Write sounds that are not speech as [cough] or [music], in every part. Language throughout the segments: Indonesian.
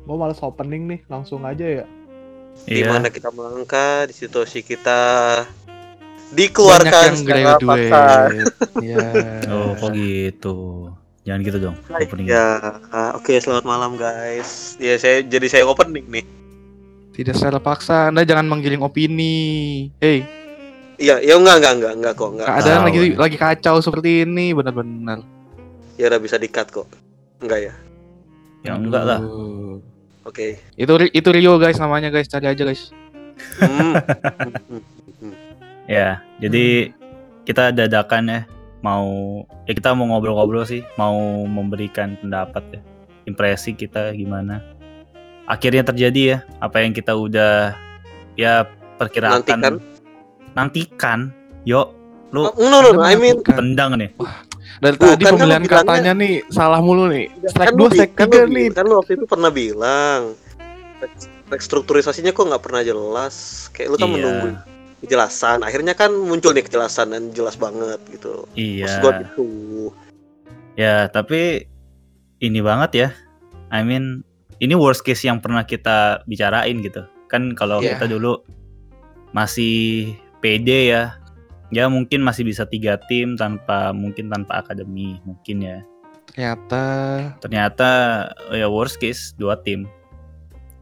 Gue males opening nih, langsung aja ya. Di Iya. mana kita melangkah, di situasi kita dikeluarkan Banyak yang secara graduate. paksa. Iya. [laughs] Oh, kok gitu. Jangan gitu dong. opening. Ya, ah, oke selamat malam guys. Ya saya jadi saya opening nih. Tidak secara paksa, Anda jangan menggiring opini. Hei, Iya, ya enggak enggak enggak enggak kok enggak. keadaan tahu. lagi lagi kacau seperti ini, benar-benar. Ya udah bisa di-cut kok. Enggak ya. Ya enggak lah. Oke. Itu Ri- itu Rio guys namanya guys, cari aja guys. Hmm. [laughs] Ya, jadi kita dadakan ya mau ya kita mau ngobrol-ngobrol sih, mau memberikan pendapat ya. Impresi kita gimana. Akhirnya terjadi ya apa yang kita udah ya perkirakan. Nantikan. Nantikan. Yuk, lu Oh, no, no, no, I mean tendang nih. Dari Bukan, tadi kan pemilihan bilangnya- katanya nih salah mulu nih. Strike kan 2, lu, bi- strike kan 3 lu, nih. kan lu waktu itu pernah bilang restrukturisasinya kok nggak pernah jelas. Kayak lu kan Iya. menunggu kejelasan. Akhirnya kan muncul nih kejelasan dan jelas banget gitu. Iya. Maksud gua gitu. Ya, tapi ini banget ya. I mean, ini worst case yang pernah kita bicarain gitu. Kan kalau Iya. kita dulu masih pede ya. Ya mungkin masih bisa tiga tim tanpa mungkin tanpa akademi mungkin ya. Ternyata Ternyata ya worst case dua tim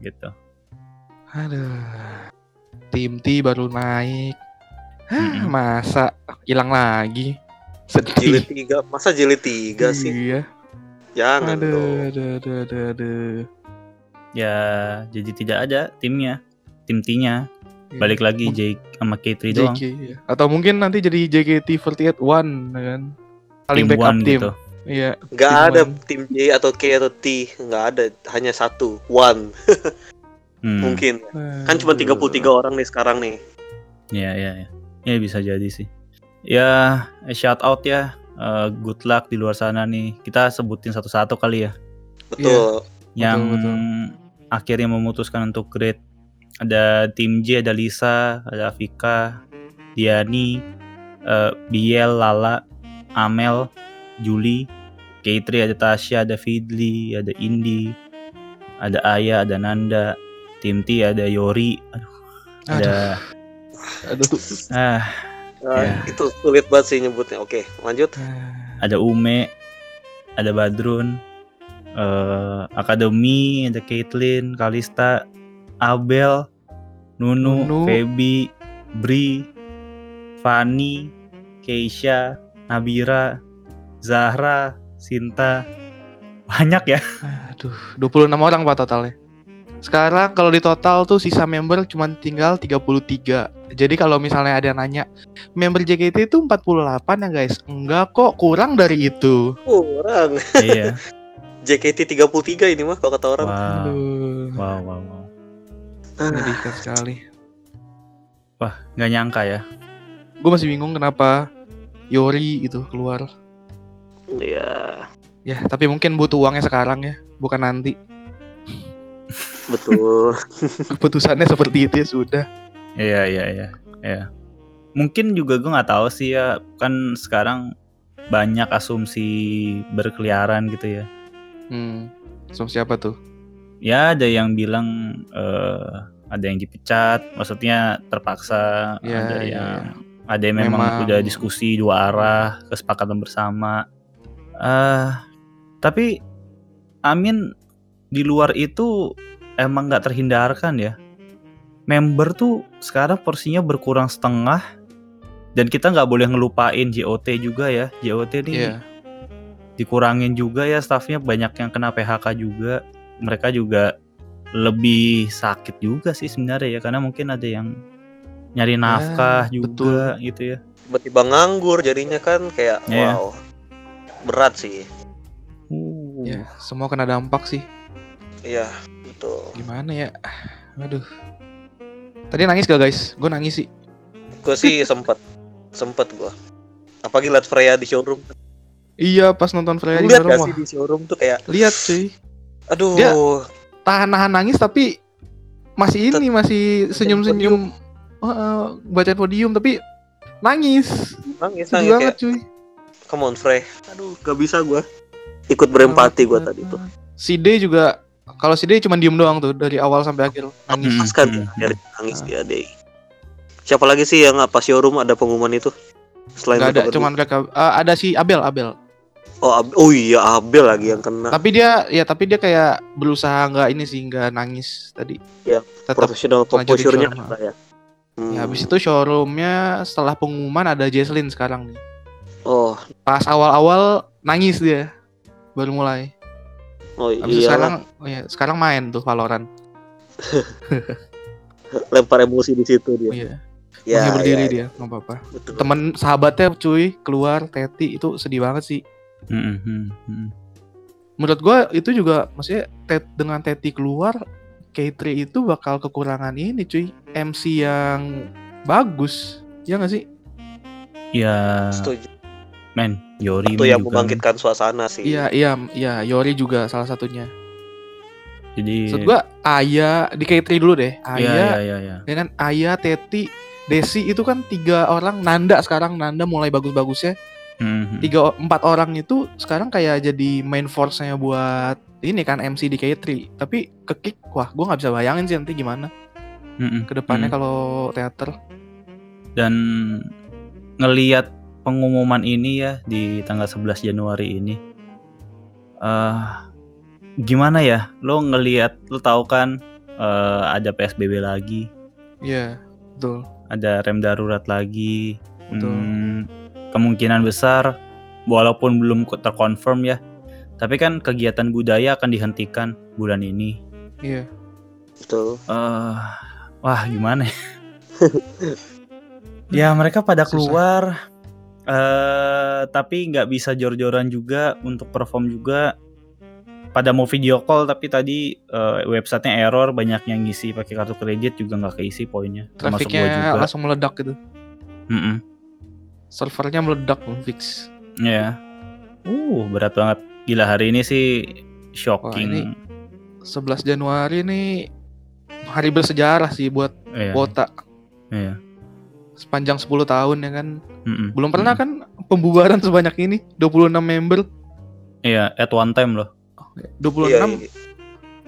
gitu. aduh. Tim T baru naik. Hah, masa hilang lagi? Sedih. Jilid tiga, masa jilid tiga sih? Iya. Jangan Aduh, dong. aduh, aduh, aduh, aduh. Ya jadi tidak ada timnya, tim T-nya. Iya. Balik lagi Jake sama K3 doang. JK, iya. Atau mungkin nanti jadi JKT48 one ya kan. Paling Tim backup one tim. gitu. Iya. Nggak Tim ada one. tim J atau K atau T, nggak ada, hanya satu, one [laughs] Hmm. mungkin. Kan cuma 33 orang nih sekarang nih. Ya, ya, ya. Ya bisa jadi sih. Ya, eh, shout out ya. Eh, good luck di luar sana nih. Kita sebutin satu-satu kali ya. Betul. Yang betul. akhirnya memutuskan untuk grade. Ada tim J, ada Lisa, ada Afika, Diani, eh, Biel, Lala, Amel, Juli, K3, ada Tasya, ada Fidli, ada Indi, ada Aya, ada Nanda, tim T ada Yori, aduh, ada Aduh. ah Ah, Ya. Itu sulit banget sih nyebutnya. Oke, lanjut. ada Ume, ada Badrun, eh, Akademi, ada Caitlyn, Kalista, Abel, Nunu, Nunu. Feby, Bri, Fani, Keisha, Nabira, Zahra, Sinta, banyak ya. Aduh, 26 orang Pak totalnya. Sekarang kalau di total tuh sisa member cuma tinggal 33. Jadi kalau misalnya ada yang nanya, member JKT itu 48 ya guys? Enggak kok, kurang dari itu. Kurang. iya. [laughs] JKT 33 ini mah kalau kata orang. Wow, Aduh, wow, wow, wow. Menyedihkan sekali. Wah, nggak nyangka ya. Gue masih bingung kenapa Yori itu keluar. Iya, Ya, tapi mungkin butuh uangnya sekarang ya, bukan nanti. betul. [laughs] Keputusannya seperti itu ya sudah. Iya, iya, iya, iya. Mungkin juga gue nggak tahu sih ya. Kan sekarang banyak asumsi berkeliaran gitu ya. Hmm. So, siapa tuh? Ya ada yang bilang eh, ada yang dipecat, maksudnya terpaksa. Ya, ada ya, yang ada yang memang, Memang. udah diskusi dua arah, kesepakatan bersama. eh tapi Amin di luar itu emang nggak terhindarkan ya. Member tuh sekarang porsinya berkurang setengah dan kita nggak boleh ngelupain JOT juga ya. JOT nih Iya. dikurangin juga ya staffnya banyak yang kena PHK juga mereka juga lebih sakit juga sih sebenarnya ya karena mungkin ada yang nyari nafkah juga gitu ya Tiba-tiba nganggur jadinya kan kayak Iya. wow. Berat sih. Uh. Ya, semua kena dampak sih. Iya, betul. Gimana ya? Aduh. Tadi nangis gak guys? Gue nangis sih. Gue sih [laughs] sempet sempet gua. Apalagi liat Freya di showroom. Iya, pas nonton Freya di Lihat gak rumah. sih di showroom tuh kayak Lihat cuy. Aduh. Dia- Tahan-tahan nangis tapi masih ini masih senyum-senyum Heeh, baca podium tapi nangis. nangis Sedih nangis banget kayak cuy. come on Frey. Aduh, gak bisa gua. Ikut berempati gua tadi tuh. Si D juga Kalau si Day cuma diem doang tuh dari awal sampai akhir nangis. Hmm, Pas kan hmm, hmm. nangis Ah. dia deh. Siapa lagi sih yang apa showroom ada pengumuman itu? Selain Gak ada, cuman mereka Ah, ada si Abel, Abel. Oh, Ab- oh iya Abel lagi yang kena Tapi dia ya tapi dia kayak berusaha nggak ini sih nggak nangis tadi. Ya, Tetap profesional showroom. ada ya. Hmm. Ya habis itu showroomnya setelah pengumuman ada Jesslyn sekarang nih. Oh, Pas awal-awal nangis dia. Baru mulai. oh Habis iya sekarang oh ya, sekarang main tuh Valorant. [laughs] lempar emosi di situ dia. Iya. Ya, menghibur diri ya, dia, nggak apa-apa. Temen sahabatnya cuy keluar Teti itu sedih banget sih. Hmm, hmm. Menurut gua itu juga maksudnya Tet dengan Teti keluar K3 itu bakal kekurangan ini cuy MC yang bagus ya nggak sih Ya, Setuju. men, Yori Itu yang juga. membangkitkan suasana sih. iya iya iya Yori juga salah satunya Jadi, maksud gua Aya di K3 dulu deh Iya, iya, Aya iya, iya. ya kan Aya Teti Desi itu kan tiga orang Nanda sekarang Nanda mulai bagus-bagusnya Hmm, tiga empat orang itu sekarang kayak jadi main force-nya buat ini kan MC di K3 tapi ke kick wah gua nggak bisa bayangin sih nanti gimana Hmm, hmm. ke depannya Hmm. kalau teater. Dan ngeliat pengumuman ini ya di tanggal 11 Januari ini eh gimana ya? Lo ngeliat lo tahu kan eh, ada PSBB lagi. Iya betul. Ada rem darurat lagi. Betul. Hmm, kemungkinan besar walaupun belum ko- terkonfirm ya tapi kan kegiatan budaya akan dihentikan bulan ini iya Betul. eh wah gimana ya? [laughs] ya mereka pada Susah. keluar eh tapi nggak bisa jor-joran juga untuk perform juga pada mau video call tapi tadi eh, websitenya error banyak yang ngisi pakai kartu kredit juga nggak keisi poinnya termasuk gua juga trafiknya langsung meledak gitu Mm-mm. Servernya meledak belum fix. Ya uh berat banget. Gila hari ini sih Wah, shocking ini- 11 Januari nih hari bersejarah sih buat Iya, Wota iya. sepanjang 10 tahun ya kan? Mm-mm. belum pernah Mm-mm. kan pembubaran sebanyak ini 26 member. Iya at one time loh. 26 Iya, iya.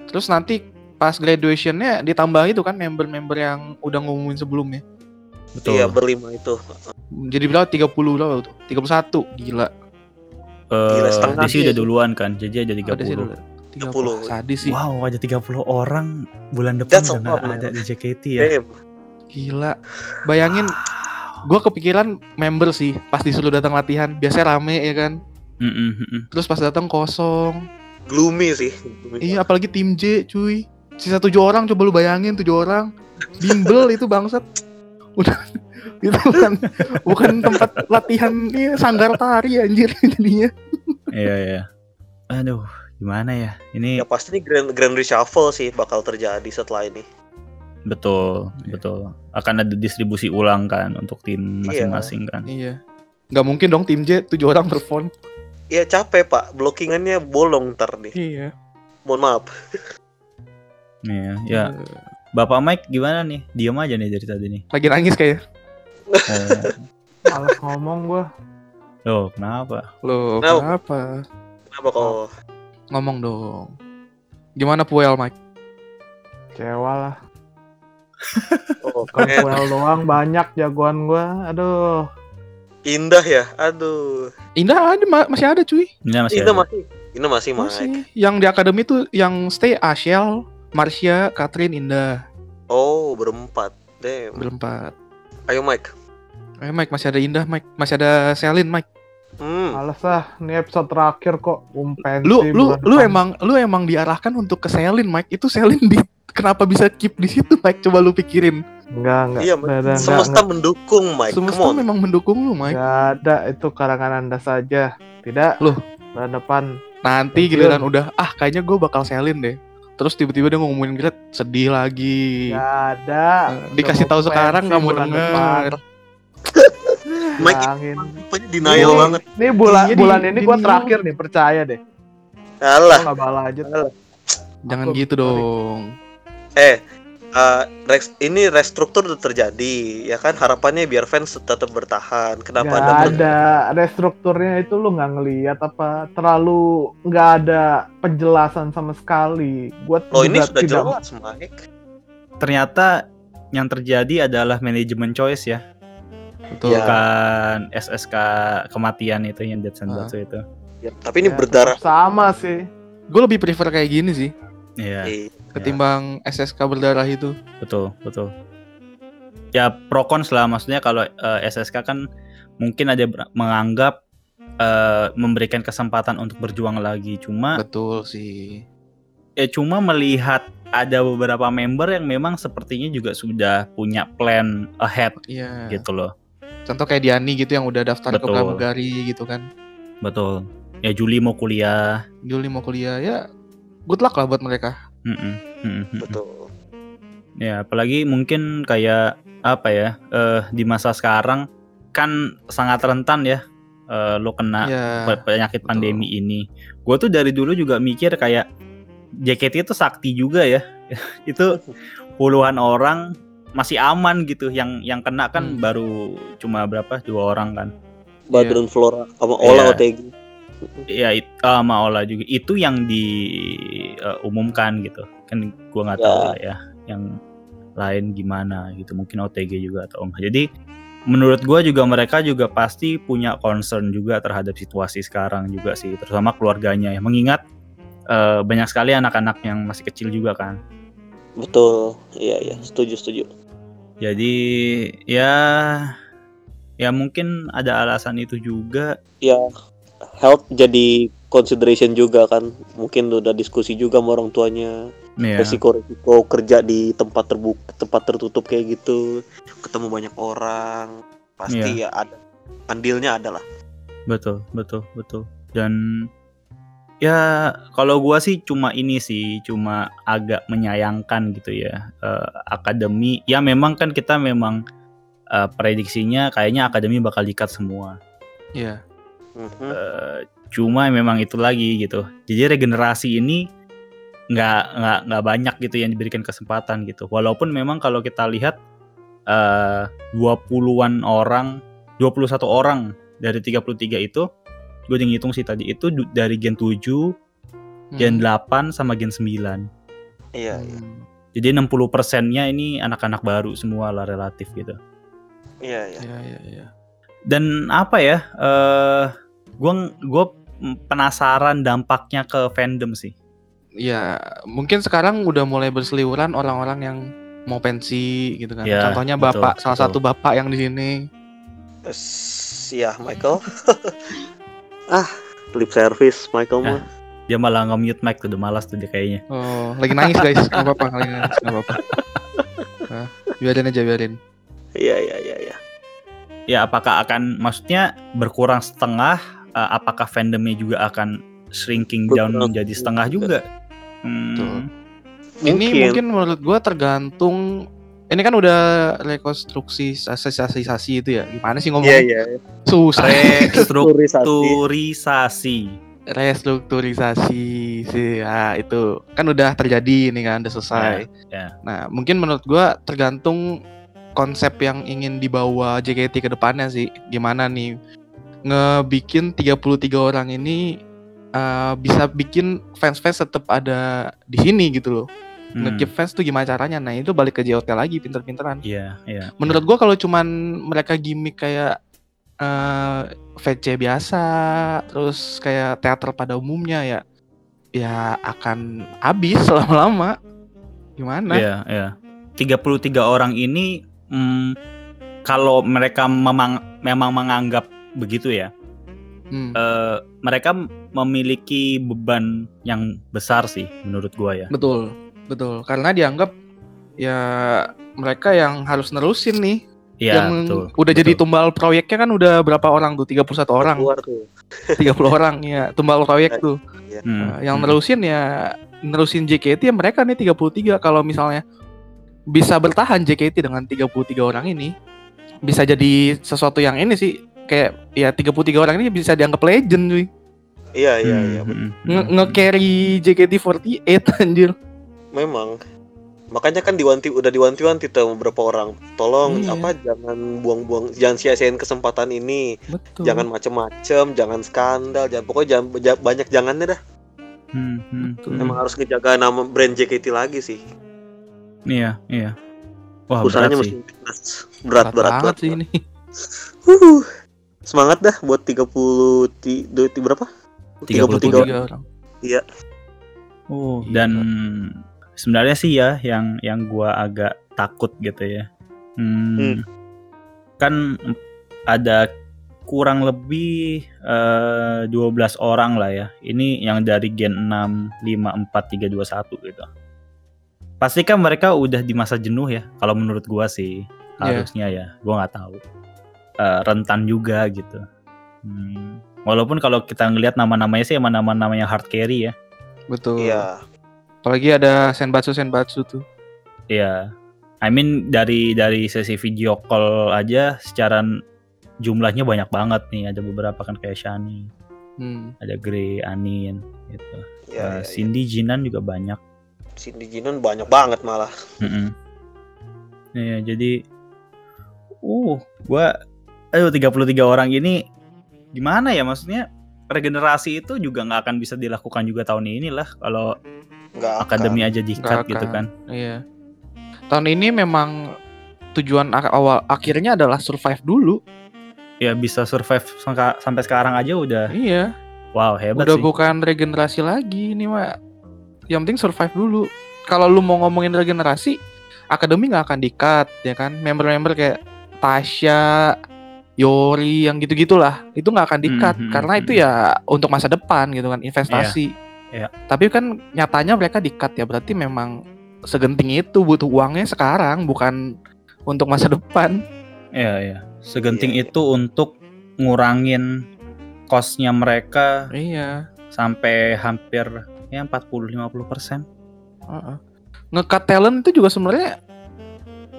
terus nanti pas graduationnya ditambah itu kan member-member yang udah ngumumin sebelumnya betul. Iya, berlima itu. jadi berapa? 30 berapa? tuh 31 gila Gila, Eh, setengah sih sih. udah duluan kan? Jadi ada ada sih 30 dulu 30. sadis sih. Wow, ada 30 orang bulan depan That's udah ada di JKT ya. Damn. gila. Bayangin gua kepikiran member sih pas disuruh datang latihan. Biasanya rame ya kan? Mm, mm, mm, mm. terus pas datang kosong. Gloomy sih. Gloomy. iya apalagi tim J cuy. Sisa tujuh orang coba lu bayangin tujuh orang. Bimbel itu bangsat udah [laughs] itu bukan bukan tempat latihan ini sanggar tari anjir [laughs] jadinya Iya, iya. Aduh, gimana ya? Ini Ya pasti nih grand grand reshuffle sih bakal terjadi setelah ini. betul, Iya. betul. Akan ada distribusi ulang kan untuk tim Iya. masing-masing kan. iya nggak mungkin dong tim J tujuh orang perform Iya capek pak, blockingannya bolong ntar nih. iya Mohon maaf. Iya, ya. Bapak Mike gimana nih? Diam aja nih dari tadi nih. lagi nangis kayak [laughs] Males ngomong gua. loh, kenapa? lo Kenapa? kenapa Kenapa kok? ngomong dong gimana Puel Mike Kecewa lah. [laughs] Oh, Bukan eh, Puel doang banyak jagoan gua. Aduh. indah ya. Aduh. Indah ada ma- masih ada cuy Ini masih Indah ada. masih. Indah masih, Mike. masih yang di akademi tuh yang stay Ashel Marsha Catherine Indah Oh, berempat. Damn. berempat Ayo Mike. eh Mike masih ada Indah Mike masih ada Selin Mike Hmm. Males lah. Ini episode terakhir kok. Umpensi lu lu lu depan. emang lu emang diarahkan untuk ke Selin Mike itu Selin di kenapa bisa keep di situ Mike coba lu pikirin Enggak, enggak. Iya, udah, Semesta enggak, mendukung Mike. semesta Come on. memang mendukung lu Mike enggak ada. Itu karangan anda saja. Tidak. Loh. Bulan depan. nanti giliran udah ah kayaknya gue bakal Selin deh terus tiba-tiba dia ngomongin grade sedih lagi Enggak ada. Eh, dikasih tahu sekarang [laughs] Mike Bilangin. Apanya denial Ini- banget. Ini bulan Iya, di- bulan ini gua terakhir nih, percaya deh. Alah. Nggak aja. jangan Aku- gitu dong Eh, eh, res- ini restruktur udah terjadi ya kan harapannya biar fans tetap bertahan kenapa Gak ada ada restrukturnya itu lu nggak ngeliat apa terlalu nggak ada penjelasan sama sekali. Gue lo ini sudah jelas Mike Ternyata yang terjadi adalah manajemen choice ya, Betul. Ya. bukan SSK kematian itu yang Dead Ah. Senbatsu itu. Ya, tapi ini Ya, berdarah sama sih. Gue lebih prefer kayak gini sih Iya. Iya. ketimbang SSK berdarah itu. Betul, betul. Ya pro cons lah maksudnya kalau eh, SSK kan mungkin ada ber- menganggap eh, memberikan kesempatan untuk berjuang lagi. Cuma Betul sih. ya cuma melihat ada beberapa member yang memang sepertinya juga sudah punya plan ahead Iya. gitu loh. Contoh kayak Diani gitu yang udah daftar ke Betul. pramugari gitu kan. Betul. Ya Juli mau kuliah. Juli mau kuliah ya good luck lah buat mereka. Mm-mm, mm-mm, mm-mm. betul Ya, apalagi mungkin kayak apa ya? eh di masa sekarang kan sangat rentan ya eh lo kena ya. pe- penyakit betul. pandemi ini. Gue tuh dari dulu juga mikir kayak JKT itu sakti juga ya. [laughs] itu puluhan orang masih aman gitu. Yang yang kena kan Hmm. baru cuma berapa? Dua orang kan. Badrun Flora sama Ola Iya. OTG Ya it, ah, sama Ola juga. Itu yang diumumkan gitu. Kan gua nggak Ya. tahu lah ya. Yang lain gimana gitu. Mungkin OTG juga atau enggak. Jadi menurut gua juga mereka juga pasti punya concern juga terhadap situasi sekarang juga sih, terutama keluarganya ya. Mengingat eh, banyak sekali anak-anak yang masih kecil juga kan. betul iya iya setuju setuju Jadi ya ya mungkin ada alasan itu juga. ya health jadi consideration juga kan mungkin udah diskusi juga sama orang tuanya Ya, resiko resiko kerja di tempat terbuka tempat tertutup kayak gitu ketemu banyak orang pasti ya ada andilnya ada lah betul, betul, betul. Dan ya kalau gua sih cuma ini sih, cuma agak menyayangkan gitu ya. Eh, akademi ya memang kan kita memang eh, prediksinya kayaknya akademi bakal dikat semua. Iya. Eh, cuma memang itu lagi gitu. Jadi regenerasi ini nggak nggak nggak banyak gitu yang diberikan kesempatan gitu. Walaupun memang kalau kita lihat eh 20-an orang, 21 orang dari 33 itu gue udah ngitung sih tadi itu dari gen 7, gen Hmm. 8 sama gen 9. iya iya Hmm. Jadi 60 persennya ini anak-anak baru semua lah relatif gitu. iya iya Iya, iya, iya. Dan apa ya? eh gue gue penasaran dampaknya ke fandom sih. Ya, mungkin sekarang udah mulai berseliweran orang-orang yang mau pensi gitu kan. Ya, Contohnya betul, bapak, salah betul. satu bapak yang di sini. Ya Michael [laughs] ah lip service Michael Ah. mah Dia malah nge-mute mic tuh, udah malas tuh dia kayaknya. Oh, lagi nangis guys. Gak apa-apa, lagi nangis, gak apa-apa. Nah, biarin aja, biarin. iya iya iya iya Ya apakah akan maksudnya berkurang setengah? Eh, apakah fandomnya juga akan shrinking down menjadi setengah juga? Hmm, Betul. Ini mungkin menurut gua tergantung ini kan udah rekonstruksi asosiasi itu ya. Gimana sih ngomongnya? iya Susah. Restrukturisasi. restrukturisasi. Sih ya itu kan udah terjadi ini kan udah selesai. Ya, ya. Nah, mungkin menurut gua tergantung konsep yang ingin dibawa JKT ke depannya sih. Gimana nih ngebikin 33 orang ini eh, bisa bikin fans-fans tetap ada di sini gitu loh. Hmm, Nge-keep fans tuh gimana caranya? Nah, itu balik ke JOT lagi pinter-pinteran. Iya, iya. Menurut gua kalau cuman mereka gimmick kayak eh VC biasa, terus kayak teater pada umumnya ya ya akan habis [laughs] lama-lama. Gimana? Iya, iya. 33 orang ini hmm, kalau mereka memang memang menganggap begitu ya. Hmm. eh, mereka memiliki beban yang besar sih menurut gua ya. Betul, betul. Karena dianggap ya mereka yang harus nerusin nih. Iya, yang betul. udah jadi betul. tumbal proyeknya kan udah berapa orang tuh? 31 orang, keluar tuh 30 orang ya, tumbal proyek tuh. Hmm, Nah, yang hmm. nerusin ya nerusin JKT ya mereka nih 33 kalau misalnya bisa bertahan JKT dengan 33 orang ini bisa jadi sesuatu yang ini sih kayak ya 33 orang ini bisa dianggap legend cuy. iya iya Hmm, iya hmm, hmm, Nge- hmm. Nge-carry JKT48 [laughs] anjir. memang makanya kan diwanti udah diwanti-wanti tuh beberapa orang tolong Iya. apa jangan buang-buang jangan sia-siain kesempatan ini Betul. jangan macem-macem jangan skandal jangan pokoknya jangan ja- banyak jangannya dah Hmm, hmm, Betul. hmm. emang harus ngejaga nama brand JKT lagi sih Iya, iya. Wah, usahanya berat sih. mesti berat berat berat, banget berat, sih ini. Huh. Semangat dah buat 30 ti, du- ti- berapa 33 33 orang. Oh, Gila. dan sebenarnya sih ya yang yang gua agak takut gitu ya. Hmm, Hmm. Kan ada kurang lebih eh, 12 orang lah ya. Ini yang dari gen 6, 5, 4, 3, 2, 1 gitu. Pasti kan mereka udah di masa jenuh ya. Kalau menurut gua sih Iya. harusnya ya. Gua nggak tahu. Eh, rentan juga gitu. Hmm. Walaupun kalau kita ngelihat nama-namanya sih emang nama-nama yang hard carry ya. Betul. iya Apalagi ada senbatsu senbatsu tuh. Iya. I mean dari dari sesi video call aja secara jumlahnya banyak banget nih. Ada beberapa kan kayak Shani, Hmm. ada Grey, Anin gitu. ya, Eh, Cindy, Jinan juga banyak. Cindy Jinan banyak banget malah Mm-mm. Iya, jadi uh, gua aduh 33 orang ini gimana ya maksudnya regenerasi itu juga nggak akan bisa dilakukan juga tahun ini lah kalau nggak akan. akademi aja di cut Nggak gitu kan. Iya. Tahun ini memang tujuan ak- awal akhirnya adalah survive dulu. Ya bisa survive sampai sekarang aja udah Iya. wow hebat Udah sih. bukan regenerasi lagi ini mah. Yang penting survive dulu. Kalau lu mau ngomongin regenerasi, akademi nggak akan di-cut ya kan. Member-member kayak Tasya, Yori yang gitu-gitulah itu nggak akan di-cut Hmm, hmm, karena hmm, itu ya untuk masa depan gitu kan investasi. Iya. Tapi kan nyatanya mereka di-cut ya berarti memang segenting itu butuh uangnya sekarang bukan untuk masa depan. Iya, iya. Segenting Iya, iya. itu untuk ngurangin cost-nya mereka Iya. sampai hampir ya 40-50 persen. Heeh. Nge-cut talent itu juga sebenarnya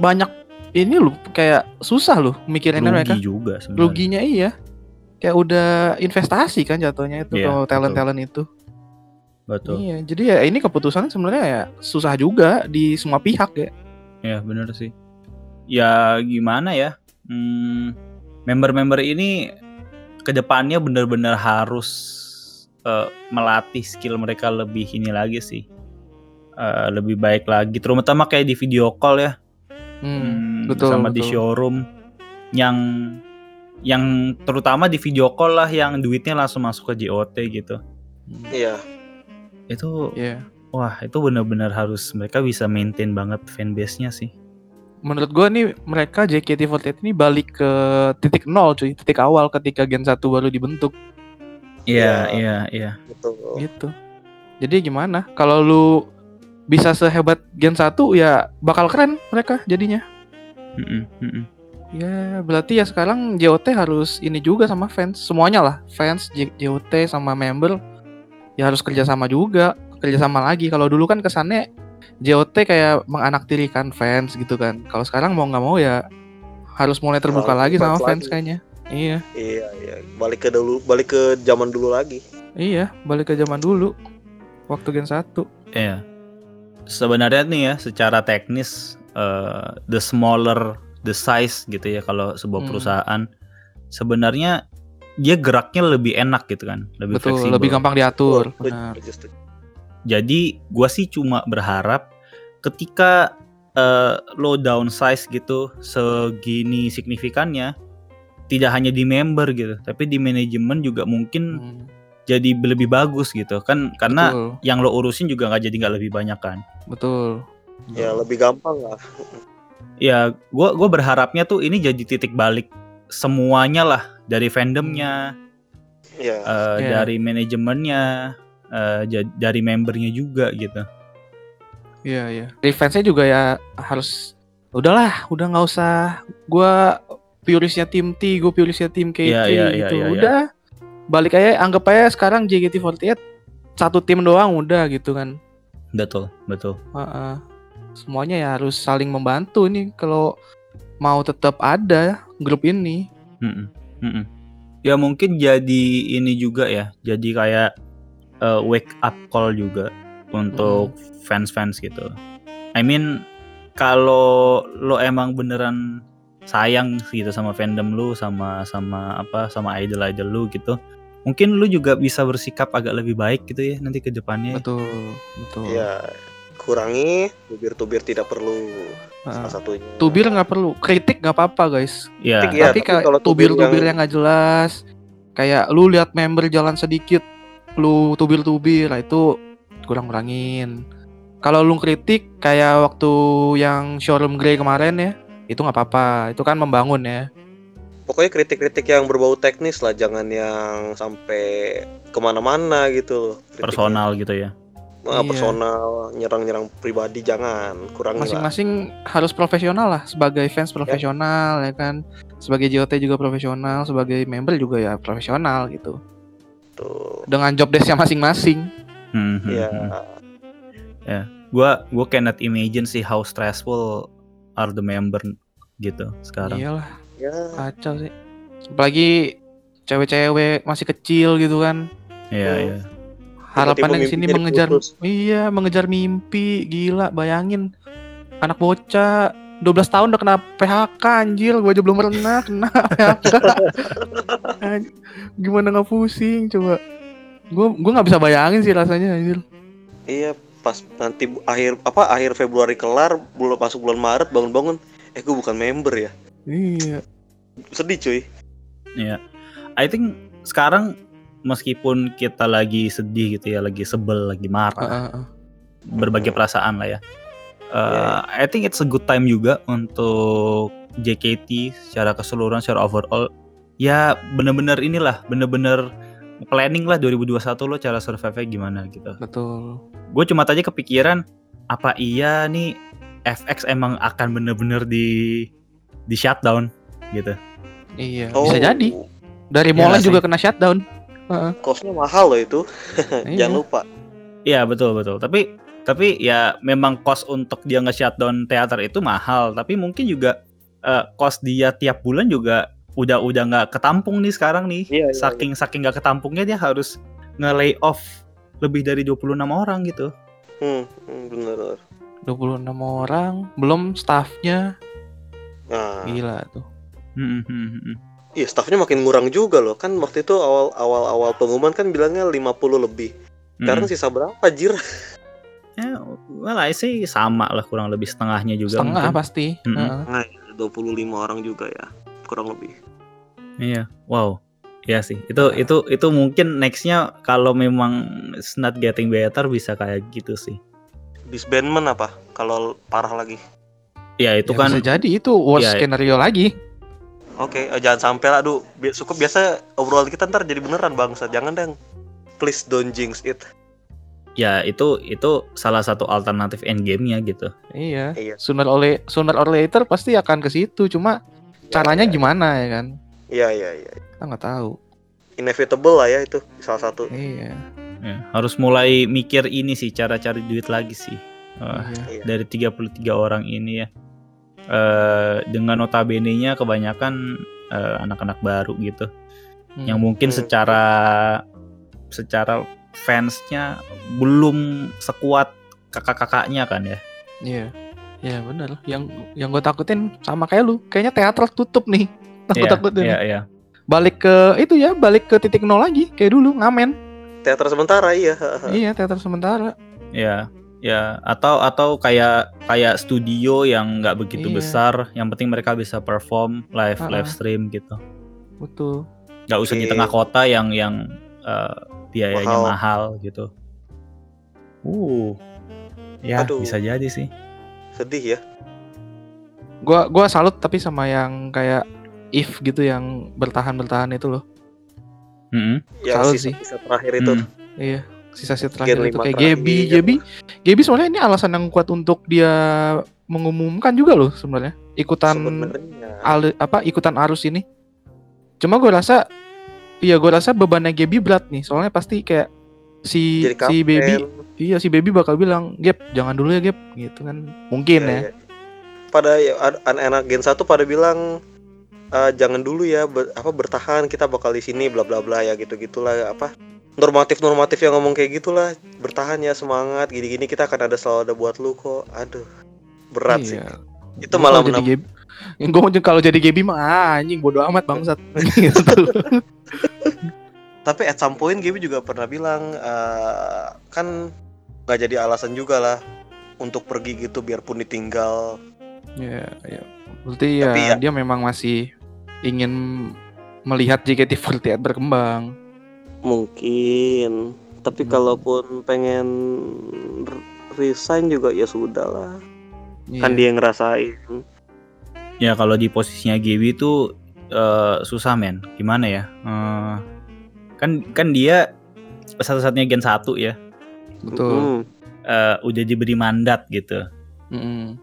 banyak ini loh kayak susah loh mikirinnya mereka. Rugi juga sebenarnya. Ruginya iya. Kayak udah investasi kan jatuhnya itu Iya, kalau talent-talent itu. Betul. Iya, jadi ya ini keputusannya sebenarnya ya susah juga di semua pihak ya. Ya bener sih. Ya gimana ya? Hmm, member-member ini ke depannya benar-benar harus eh, melatih skill mereka lebih ini lagi sih. Eh, lebih baik lagi, terutama kayak di video call ya. Hmm, Hmm, betul, sama di betul. showroom yang yang terutama di video call lah yang duitnya langsung masuk ke JOT gitu. iya Itu Iya. wah itu benar-benar harus mereka bisa maintain banget fanbase-nya sih. Menurut gua nih mereka JKT48 ini balik ke titik nol cuy, titik awal ketika Gen 1 baru dibentuk Iya, Iya. iya, iya. betul gitu. Jadi gimana? Kalau lu bisa sehebat Gen 1 ya bakal keren mereka jadinya. Mm-mm, mm-mm. Ya, berarti ya sekarang JOT harus ini juga sama fans, semuanya lah, fans J- JOT sama member ya harus kerjasama juga, kerjasama lagi. Kalau dulu kan kesannya JOT kayak menganaktirikan fans gitu kan. Kalau sekarang mau nggak mau ya harus mulai terbuka Harus lagi sama fans fans lagi. kayaknya. Iya, iya iya balik ke dulu balik ke zaman dulu lagi iya, balik ke zaman dulu. Waktu Gen 1. Iya. Sebenarnya nih ya, secara teknis eh, the smaller the size gitu ya kalau sebuah Hmm. perusahaan sebenarnya dia geraknya lebih enak gitu kan, lebih Betul, fleksibel. lebih gampang diatur. Benar. Jadi gua sih cuma berharap ketika eh, lo downsize gitu segini signifikannya tidak hanya di member gitu, tapi di manajemen juga mungkin Hmm, jadi lebih bagus gitu kan karena betul, yang lo urusin juga nggak jadi nggak lebih banyak kan. betul. ya lebih gampang lah ya gue gua berharapnya tuh ini jadi titik balik semuanya lah dari fandomnya ya eh, Iya. dari manajemennya eh, ja- dari membernya juga gitu Iya iya. Defense-nya juga ya harus udahlah, udah nggak usah gua purisnya tim T, gue purisnya tim KT Iya, iya, iya, gitu. iya, iya. udah balik aja anggap aja sekarang JKT48 satu tim doang udah gitu kan. betul betul Heeh. Semuanya ya harus saling membantu nih kalau mau tetap ada grup ini. Mm-mm, mm-mm. ya mungkin jadi ini juga ya jadi kayak eh, wake up call juga untuk fans-fans gitu I mean kalau lo emang beneran sayang gitu sama fandom lu sama sama apa sama idol idol lu gitu mungkin lu juga bisa bersikap agak lebih baik gitu ya nanti ke depannya. Betul betul. Ya kurangi tubir-tubir tidak perlu Nah, salah satunya. tubir nggak perlu kritik nggak apa-apa guys. Ya Kritik Iya, tapi tapi kalau tubir tubir-tubir yang- yang nggak jelas kayak lu lihat member jalan sedikit lu tubir-tubir lah itu kurang-kurangin. Kalau lu kritik kayak waktu yang showroom grey kemarin ya itu nggak apa-apa. Itu kan membangun ya Pokoknya kritik-kritik yang berbau teknis lah, jangan yang sampai ke mana-mana gitu loh. kritiknya. personal gitu ya Ah, Iya. personal, nyerang-nyerang pribadi jangan, kurangi lah. masing-masing harus profesional lah sebagai fans profesional ya kan sebagai JOT juga profesional sebagai member juga ya profesional gitu Tuh. dengan job desknya masing-masing Hmm, hmm, Ya, hmm. gua gua cannot imagine sih how stressful are the member gitu sekarang iyalah ya, kacau sih. Apalagi cewek-cewek masih kecil gitu kan. Iya Hmm. iya. Harapannya di sini mengejar putus. iya mengejar mimpi. Gila bayangin. Anak bocah 12 tahun udah kena PHK anjir. Gua aja belum pernah kena [laughs] PHK gimana nggak pusing coba. Gua gua nggak bisa bayangin sih rasanya anjir. Iya pas nanti akhir apa akhir Februari kelar, bulan masuk bulan Maret bangun-bangun, eh gue bukan member ya. iya Sedih cuy. Iya. I think sekarang meskipun kita lagi sedih gitu ya, lagi sebel, lagi marah, Heeh, heeh. berbagai perasaan lah ya. Uh, I think it's a good time juga untuk JKT secara keseluruhan, secara overall. Ya bener-bener inilah, bener-bener planning lah 2021 lo cara survive gimana gitu. betul Gue cuma tadi kepikiran apa iya nih FX emang akan bener-bener di di shutdown gitu. iya Oh, bisa jadi dari Iya mulai juga kena shutdown Kosnya mahal loh itu. [laughs] Iya. Jangan lupa. Iya betul betul. Tapi tapi ya memang cost untuk dia nge-shutdown teater itu mahal. Tapi mungkin juga eh, cost dia tiap bulan juga udah udah nggak ketampung nih sekarang nih. Iya, iya, saking saking nggak ketampungnya dia harus nge-lay off lebih dari 26 orang gitu. Hmm, hmm, bener. 26 orang belum staffnya Nah, gila tuh Hmm, hmm, hmm, hmm. iya staffnya makin ngurang juga loh. Kan waktu itu awal awal awal pengumuman kan bilangnya 50 lebih. Sekarang Hmm. sisa berapa jir? Ya, [laughs] well, I say sama lah kurang lebih setengahnya juga. setengah mungkin. pasti Mm-mm. Heeh. Nah, 25 orang juga ya. Kurang lebih. Iya, wow. Iya sih. Itu itu itu mungkin nextnya kalau memang it's not getting better bisa kayak gitu sih. Disbandment apa? Kalau parah lagi. Ya itu Ya, kan bisa jadi itu worst Iya. skenario lagi Oke, eh, jangan sampai lah, aduh. Bi- Cukup biasa obrolan kita ntar jadi beneran bangsa. Jangan deng. Please don't jinx it. ya itu itu salah satu alternatif endgame-nya gitu. iya Iya. sooner or, sooner or later pasti akan ke situ cuma caranya Iya, gimana ya kan Iya, iya, iya. kita nggak tahu Inevitable lah ya itu salah satu. iya Ya, harus mulai mikir ini sih cara cari duit lagi sih. Iya. Iya. dari 33 orang ini ya. Eh dengan notabene-nya kebanyakan eh, anak-anak baru gitu. Hmm. Yang mungkin Hmm. secara secara fansnya belum sekuat kakak-kakaknya kan ya. iya iya bener yang yang gue takutin sama kayak lu kayaknya teater tutup nih [laughs] takut Iya, takutin Iya, iya. balik ke itu ya balik ke titik nol lagi kayak dulu ngamen Teater sementara iya. iya teater sementara Ya, ya atau atau kayak kayak studio yang nggak begitu Iya. besar, yang penting mereka bisa perform live Ah, live stream gitu. betul Nggak usah di Oke. tengah kota yang yang eh, biayanya Mahal. mahal. gitu. Uh, ya Aduh. bisa jadi sih. Sedih ya. gua gua salut tapi sama yang kayak if gitu yang bertahan bertahan itu loh Mm-mm. Yang Salut sisa, sih. sisa terakhir itu. Hmm. iya sisa sisa Gen terakhir itu kayak terakhir, Gaby. ya. Gaby Gaby sebenarnya ini alasan yang kuat untuk dia mengumumkan juga loh sebenarnya. Ikutan al- apa ikutan arus ini. Cuma gue rasa iya gue rasa bebannya Gaby berat nih. Soalnya pasti kayak si Jadi si baby iya si baby bakal bilang Gap jangan dulu ya Gap. Gitu kan. Mungkin Iya, ya. iya. Pada ya, anak-anak Gen 1 pada bilang "Eh, jangan dulu ya ber- apa bertahan kita bakal di sini bla bla bla ya gitu-gitulah apa normatif-normatif yang ngomong kayak gitulah bertahan ya semangat gini-gini kita akan ada selalu ada buat lu kok aduh berat sih Iya. itu Gua malah kalau jadi menam- Gaby, gue kalau jadi Gaby mah anjing bodo amat bangsat. [laughs] gitu. tapi at some point Gaby juga pernah bilang eh, kan nggak jadi alasan juga lah untuk pergi gitu biarpun ditinggal Ya, ya. Berarti ya, Tapi ya- dia memang masih ingin melihat JKT48 berkembang. Mungkin tapi Hmm. kalaupun pengen resign juga ya sudah lah kan Iya. dia yang ngerasain Ya kalau di posisinya Gaby itu eh, susah men. Gimana ya? Eh, kan kan dia satu-satunya gen 1 ya. Betul. Mm. Eh, udah diberi mandat gitu. Mm-mm.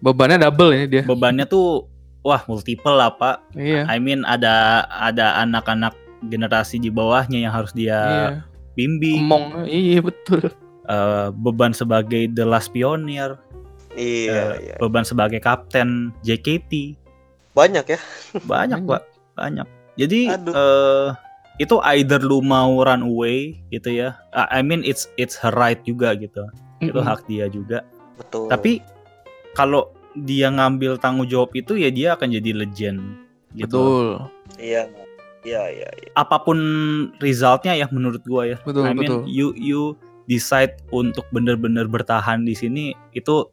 Bebannya double ya dia. Bebannya tuh wah multiple lah Pak. Iya. I mean ada ada anak-anak generasi di bawahnya yang harus dia Iya. bimbing. Emong. Iya betul. Eh, beban sebagai the last pioneer, iya eh, iya beban sebagai kapten JKT. banyak ya [laughs] Banyak. Pak. Banyak. Jadi Aduh. eh itu either lu mau run away gitu ya. I I mean it's it's her right juga gitu. Itu Mm-mm. hak dia juga. betul Tapi kalau dia ngambil tanggung jawab itu ya dia akan jadi legend gitu. Betul. iya iya iya iya. Apa pun resultnya ya menurut gua ya. Betul, I mean betul. you you decide untuk bener-bener bertahan di sini itu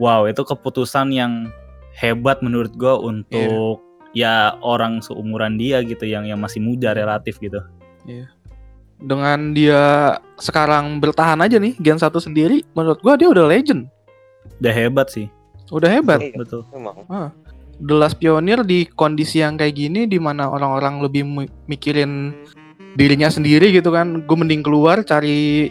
wow itu keputusan yang hebat menurut gua untuk ya orang seumuran dia gitu yang yang masih muda relatif gitu. Dengan dia sekarang bertahan aja nih Gen 1 sendiri menurut gua dia udah legend. Udah hebat sih. Udah hebat. Iya, Betul. memang The Last Pioneer di kondisi yang kayak gini di mana orang-orang lebih mi- mikirin dirinya sendiri gitu kan. Gue mending keluar cari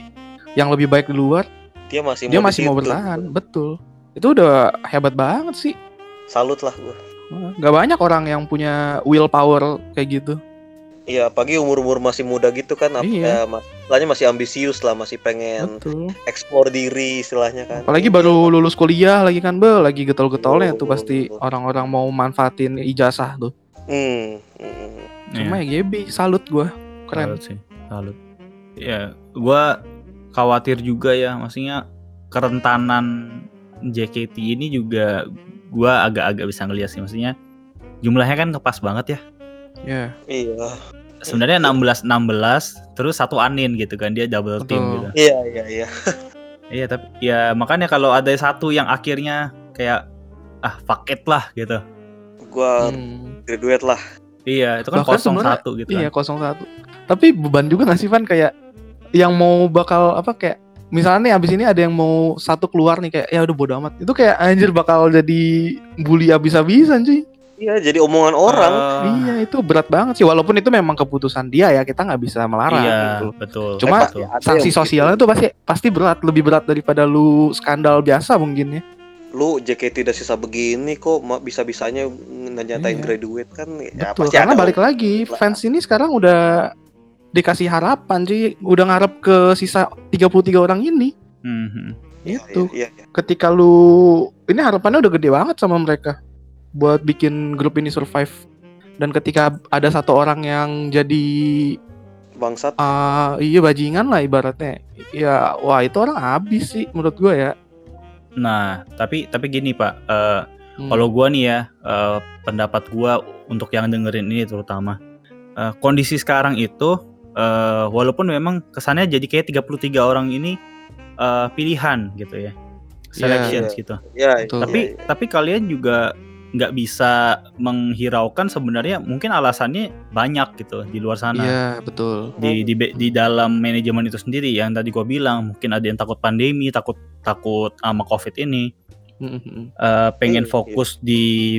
yang lebih baik di luar. dia masih Dia mau masih mau bertahan, betul. Itu udah hebat banget sih. salut lah gua Wah, Gak banyak orang yang punya willpower kayak gitu. Iya pagi umur umur masih muda gitu kan Iya. eh, mas- istilahnya masih ambisius lah masih pengen Betul. eksplor diri istilahnya kan Apalagi baru lulus kuliah lagi kan, Be. Lagi getol-getolnya tuh Betul, pasti orang-orang mau manfaatin ijazah tuh. hmm, hmm. Cuma Iya, ya Gebi, salut gua. Keren. salut sih. Salut. Ya, gua khawatir juga ya maksudnya kerentanan JKT ini juga gua agak-agak bisa ngeliat sih maksudnya jumlahnya kan ngepas banget ya. Ya, iya Sebenarnya 16 16 terus satu Anin gitu kan dia double team Betul. gitu. iya iya iya Iya tapi ya makanya kalau ada satu yang akhirnya kayak ah fuck it lah gitu. gua hmm. graduate lah Iya, itu kan Bahkan kosong satu gitu Iya kan. 01 Tapi beban juga gak sih Van kayak yang mau bakal apa kayak misalnya nih abis ini ada yang mau satu keluar nih kayak ya udah bodo amat itu kayak anjir bakal jadi bully abis-abisan cuy iya jadi omongan orang Eh, iya itu berat banget sih walaupun itu memang keputusan dia ya kita nggak bisa melarang Iya, gitu. betul. Cuma betul. Ada sanksi sosialnya tuh pasti pasti berat lebih berat daripada lu skandal biasa mungkin ya lu JKT udah sisa begini kok bisa-bisanya nyatain Iya. graduate kan ya betul pasti karena ada balik lagi fans ini sekarang udah dikasih harapan sih udah ngarep ke sisa 33 orang ini Mhm. Iya, itu iya, iya. ketika lu ini harapannya udah gede banget sama mereka buat bikin grup ini survive dan ketika ada satu orang yang jadi bangsat ah iya bajingan lah ibaratnya ya wah itu orang habis sih menurut gua ya Nah, tapi tapi gini Pak, eh, Hmm. kalau gua nih ya eh, pendapat gua untuk yang dengerin ini terutama eh, kondisi sekarang itu eh, walaupun memang kesannya jadi kayak 33 orang ini eh, pilihan gitu ya, selections Iya. gitu. ya Betul. Tapi iya, iya. tapi kalian juga nggak bisa menghiraukan sebenarnya mungkin alasannya banyak gitu di luar sana. iya betul. Di di di dalam manajemen itu sendiri yang tadi gua bilang mungkin ada yang takut pandemi takut takut sama covid ini. Eh, pengen Iya, fokus di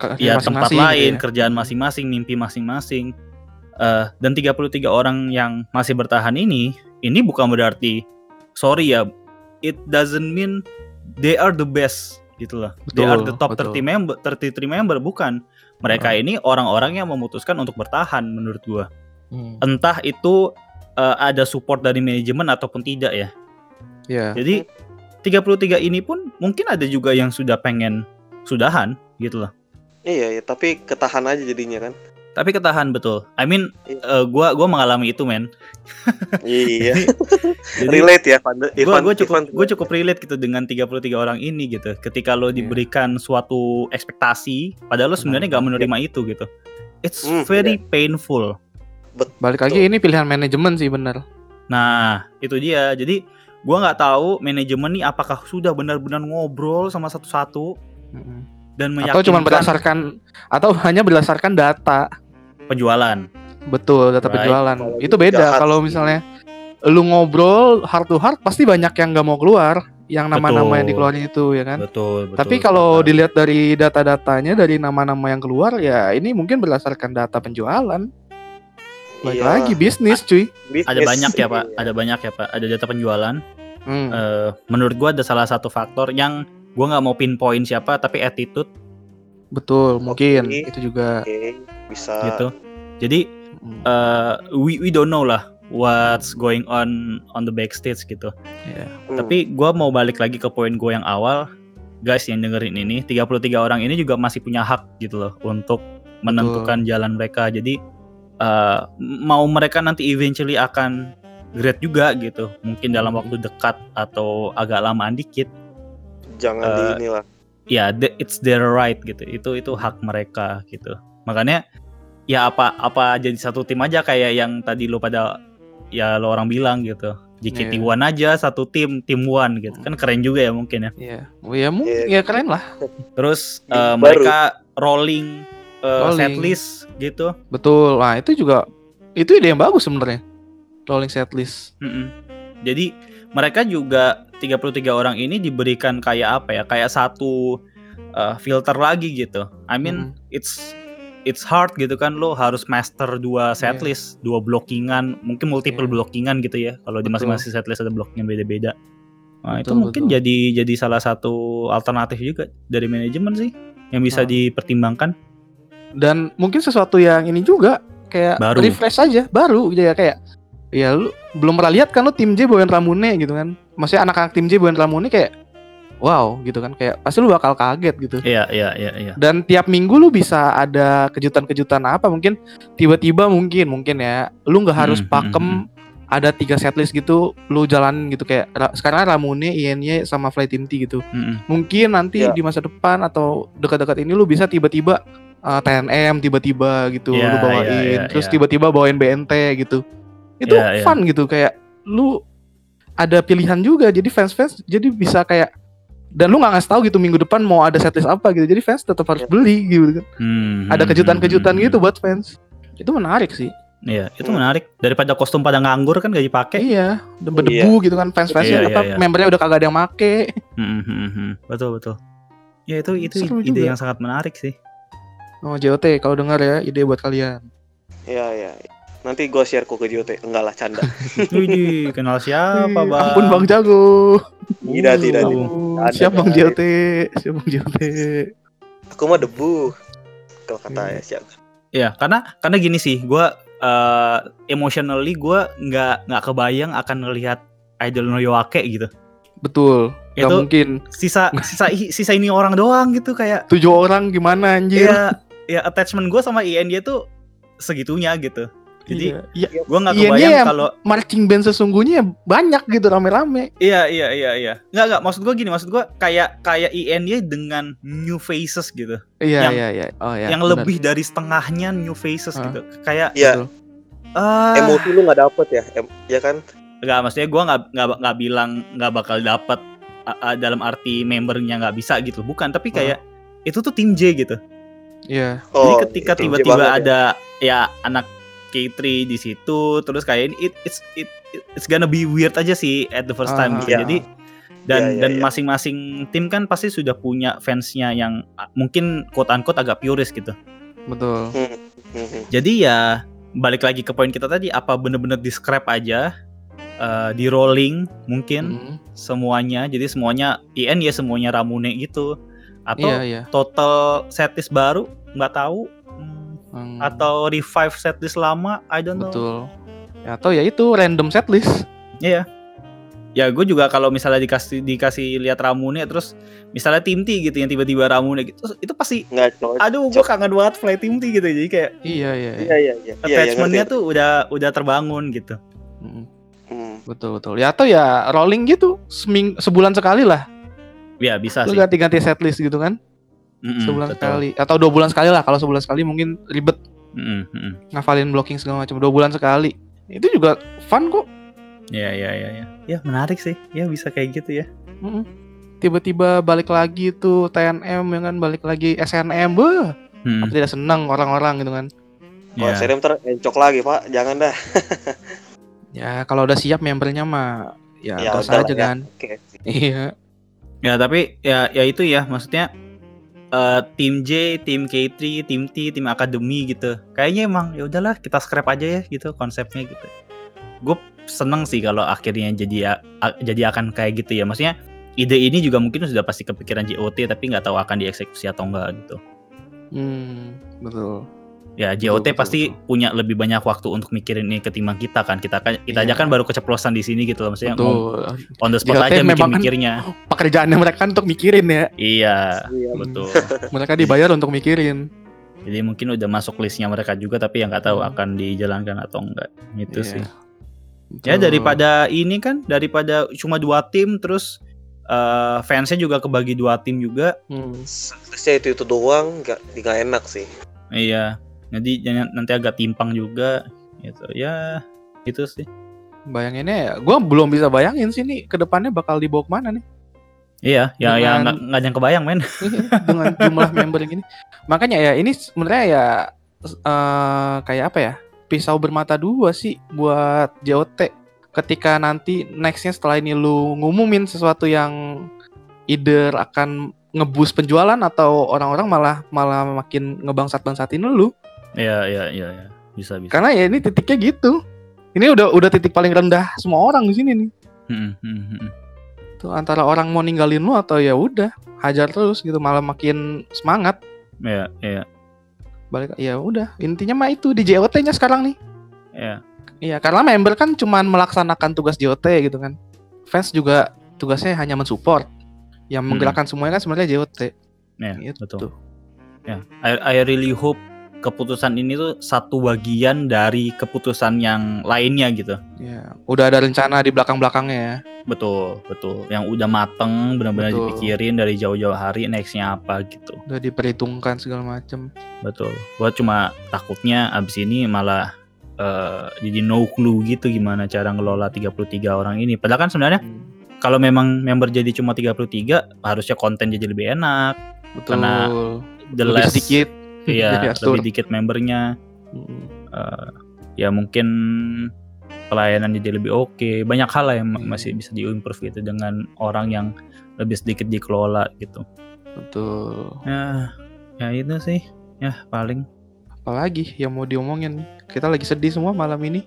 Karirnya ya tempat masing-masing lain gitu ya. kerjaan masing-masing mimpi masing-masing. Eh, dan 33 orang yang masih bertahan ini ini bukan berarti sorry ya it doesn't mean they are the best gitu loh they are the Betul, top betul. 30 member 33 member bukan mereka ini orang-orang yang memutuskan untuk bertahan menurut gua Hmm. entah itu eh, ada support dari manajemen ataupun tidak ya. Iya. Jadi 33 ini pun mungkin ada juga yang sudah pengen sudahan gitu loh. iya iya tapi ketahan aja jadinya kan Tapi ketahan betul. I mean, Iya. eh, gua gua mengalami itu, men. iya [laughs] [laughs] Jadi relate ya Panda gue Ivan gue cukup Ivan gue cukup relate gitu dengan 33 orang ini gitu. Ketika lo Iya. diberikan suatu ekspektasi, padahal lo sebenarnya nggak menerima itu gitu. It's Hmm, very painful. Balik lagi ini pilihan manajemen sih bener. Nah, itu dia. Jadi gua nggak tahu manajemen nih apakah sudah benar-benar ngobrol sama satu-satu Mm-mm. Dan Atau cuma meyakinkan berdasarkan atau [laughs] hanya berdasarkan data. penjualan. Betul, data Right. penjualan. Kalau Itu beda kalau misalnya lu ngobrol heart to heart pasti banyak yang nggak mau keluar, yang nama-nama yang dikeluarin itu ya kan. Betul, betul. Tapi kalau dilihat dari data-datanya dari nama-nama yang keluar ya ini mungkin berdasarkan data penjualan. Balik Iya. lagi bisnis cuy. Bisnis. ada banyak ya, Pak. Iya. Ada banyak ya, Pak. Ada data penjualan. Hmm. Eh, menurut gua ada salah satu faktor yang gua nggak mau pinpoint siapa tapi attitude Betul, mungkin Oke. itu juga. Oke, bisa gitu. Jadi Hmm. eh we we don't know lah what's going on on the backstage gitu. Iya. Hmm. Tapi gua mau balik lagi ke poin gue yang awal. Guys yang dengerin ini, 33 orang ini juga masih punya hak gitu loh untuk menentukan jalan mereka. Jadi eh, mau mereka nanti eventually akan grade juga gitu. Mungkin dalam Hmm. waktu dekat atau agak lamaan dikit. Jangan eh, di inilah Ya, the- it's their right gitu. Itu itu hak mereka gitu. Makanya ya apa apa jadi satu tim aja kayak yang tadi lo pada ya lo orang bilang gitu. JKT Iya. One aja satu tim tim One gitu kan keren juga ya mungkin ya. Iya. Oh, ya mungkin Iya. ya keren lah. [laughs] Terus Baru. eh, mereka rolling, eh, Rolling. setlist gitu. Betul. Nah, itu juga itu ide yang bagus sebenarnya. Rolling setlist. Mm-mm. Jadi mereka juga 33 orang ini diberikan kayak apa ya? Kayak satu uh, filter lagi gitu. I mean, it's it's hard gitu kan lo harus master dua setlist, dua blockingan, mungkin multiple Iya. blockingan gitu ya. Kalau di masing-masing setlist ada blockingan beda-beda. Nah, itu Betul, mungkin betul. jadi jadi salah satu alternatif juga dari manajemen sih yang bisa Ah. dipertimbangkan. Dan mungkin sesuatu yang ini juga kayak Baru. refresh aja, baru gitu ya kayak ya lu belum pernah lihat kan lu tim J bawain Ramune gitu kan. Maksudnya anak-anak tim J bawain Ramune kayak wow gitu kan kayak pasti lu bakal kaget gitu. Iya, iya, iya, iya. Dan tiap minggu lu bisa ada kejutan-kejutan apa mungkin tiba-tiba mungkin mungkin ya lu nggak harus Hmm, hmm, pakem ada tiga setlist gitu lu jalan gitu kayak Ra- sekarang Ramune, INY sama Fly Team T gitu. Mm-mm. Mungkin nanti Ya. di masa depan atau dekat-dekat ini lu bisa tiba-tiba uh, TNM tiba-tiba gitu Ya, lu bawain ya, ya, terus ya. tiba-tiba bawain BNT gitu. Itu Ya, ya. fun gitu kayak lu ada pilihan juga jadi fans-fans jadi bisa kayak dan lu nggak ngasih tahu gitu minggu depan mau ada setlist apa gitu jadi fans tetap harus Ya. beli gitu kan Hmm, ada hmm, kejutan-kejutan hmm, gitu buat fans itu menarik sih Iya, itu Hmm. menarik. Daripada kostum pada nganggur kan gak dipakai. iya udah berdebu gitu kan fans-fansnya Iya, apa iya, iya. membernya udah kagak ada yang make Hmm, hmm, hmm. Betul betul. Ya itu itu Seru ide juga. yang sangat menarik sih. oh JOT kalau dengar ya ide buat kalian ya ya nanti gua share kok ke JOT enggak lah canda. [laughs] Widih, kenal siapa bang? ampun bang jago. Tidak, tidak, Uh, tidak. Ada, siap bang ada. JOT siap bang JOT aku mah debu kalau kata ya siap Ya karena karena gini sih, gue emotionally gue nggak nggak kebayang akan ngelihat idol Noyoake gitu. betul. Gak Itu- mungkin. Sisa sisa sisa ini orang doang gitu kayak. Tujuh orang gimana anjir? Ya ya attachment gue sama INY tuh segitunya gitu. Jadi Iya. Iya, gue nggak INY kebayang yang- kalau marching band sesungguhnya banyak gitu rame-rame Iya iya iya iya. Nggak nggak maksud gua gini, maksud gua kayak kayak INY dengan new faces gitu. iya Yang- iya iya oh ya yang benar. lebih dari setengahnya new faces Ah. gitu. Kayak ya Betul. ah emosi lu nggak dapet ya em- ya kan nggak maksudnya gua nggak nggak nggak bilang nggak bakal dapet ah, dalam arti membernya nggak bisa gitu. Bukan, tapi kayak itu tuh tim J gitu. iya Jadi oh ketika itu tiba-tiba ya. ada ya anak K3 di situ terus kayak ini it, it's it, it's gonna be weird aja sih at the first time Ah, gitu. iya. Jadi dan Iya, iya, dan iya. masing-masing tim kan pasti sudah punya fansnya yang ah, mungkin quote unquote agak purist gitu. betul Mhm. Jadi ya balik lagi ke poin kita tadi apa bener-bener di scrap aja eh, di rolling mungkin Mhm. semuanya. Jadi semuanya IN ya semuanya Ramune gitu. Atau iya iya total setlist baru nggak tahu Hmm, Hmm, atau revive setlist lama I don't know. betul ya, atau ya itu random setlist Iya. ya gue juga kalau misalnya dikasih dikasih lihat Ramune terus misalnya tim T gitu yang tiba-tiba Ramune gitu itu pasti nggak aduh gue kangen banget fly tim T gitu jadi kayak Iya iya. iya. iya iya iya iya attachmentnya ngerti. tuh udah udah terbangun gitu Mm, Hmm. Betul betul. Ya atau ya rolling gitu seming sebulan sekali lah. ya bisa Lu sih ganti-ganti setlist gitu kan. Mm-mm, sebulan betul. sekali atau dua bulan sekali lah. Kalau sebulan sekali mungkin ribet mm-mm. ngafalin blocking segala macam. Dua bulan sekali. Itu juga fun kok. ya ya ya ya ya menarik sih ya bisa kayak gitu ya Mm-mm. Tiba-tiba balik lagi tuh TNM ya kan balik lagi SNM. Beuh, apa tidak senang orang-orang gitu kan. Kalau Ya. saya ntar encok lagi pak, jangan dah. [laughs] Ya kalau udah siap membernya mah ya, Ya gas aja ya. kan. Iya. Ya tapi ya ya itu ya maksudnya eh, tim J, tim K3, tim T, tim akademi gitu. Kayaknya emang ya udahlah kita scrap aja ya gitu konsepnya gitu. Gue seneng sih kalau akhirnya jadi jadi akan kayak gitu ya. Maksudnya ide ini juga mungkin sudah pasti kepikiran JOT tapi nggak tahu akan dieksekusi atau enggak gitu. Hmm, betul. Ya JOT betul, pasti betul. punya lebih banyak waktu untuk mikirin ini ketimbang kita kan. Kita kan kita aja Iya. kan baru keceplosan di sini gitu loh. Maksudnya Betul. on the spot JOT aja memang kan- mikir-mikirnya. [laughs] Pekerjaannya mereka kan untuk mikirin ya. Iya, Iya. betul. [laughs] Mereka dibayar untuk mikirin. Jadi mungkin udah masuk listnya mereka juga tapi yang nggak tahu Hmm. akan dijalankan atau enggak. Itu Iya. sih. Ya Betul. daripada ini kan daripada cuma dua tim terus eh, fansnya juga kebagi dua tim juga. Hmm. Saya itu itu doang, nggak nggak enak sih. Iya. Jadi nanti agak timpang juga gitu. Ya itu sih. Bayanginnya ya, gue belum bisa bayangin sih nih ke depannya bakal dibawa ke mana nih Iya, ya ya Dengan- nggak nggak yang kebayang men. [laughs] dengan jumlah member yang gini. Makanya ya ini sebenarnya ya eh, kayak apa ya pisau bermata dua sih buat JOT ketika nanti nextnya setelah ini lu ngumumin sesuatu yang either akan ngebus penjualan atau orang-orang malah malah makin ngebangsat-bangsatin lu Iya iya iya iya. Bisa bisa. karena ya ini titiknya gitu ini udah udah titik paling rendah semua orang di sini nih Hmm, hmm, hmm. tuh antara orang mau ninggalin lu atau ya udah hajar terus gitu malah makin semangat Iya iya balik ya udah intinya mah itu di JOT-nya sekarang nih iya. iya karena member kan cuman melaksanakan tugas JOT gitu kan fans juga tugasnya hanya mensupport yang Hmm. menggerakkan semuanya kan sebenarnya JOT Iya, Gitu. betul. Ya, I, I really hope keputusan ini tuh satu bagian dari keputusan yang lainnya gitu. ya udah ada rencana di belakang belakangnya ya Betul, betul. Yang udah mateng, benar-benar dipikirin dari jauh-jauh hari nextnya apa gitu. udah diperhitungkan segala macem Betul. Gua cuma takutnya abis ini malah eh, jadi no clue gitu gimana cara ngelola 33 orang ini. Padahal kan sebenarnya Hmm, kalau memang member jadi cuma 33, harusnya konten jadi lebih enak. betul Karena less sedikit [laughs] Iya, atur. lebih dikit membernya. Hmm, eh, ya mungkin pelayanan jadi lebih oke. Banyak hal lah yang Iya. masih bisa diimprove gitu dengan orang yang lebih sedikit dikelola gitu. Betul. Ya ya itu sih. Ya paling. Apalagi yang mau diomongin? Kita lagi sedih semua malam ini.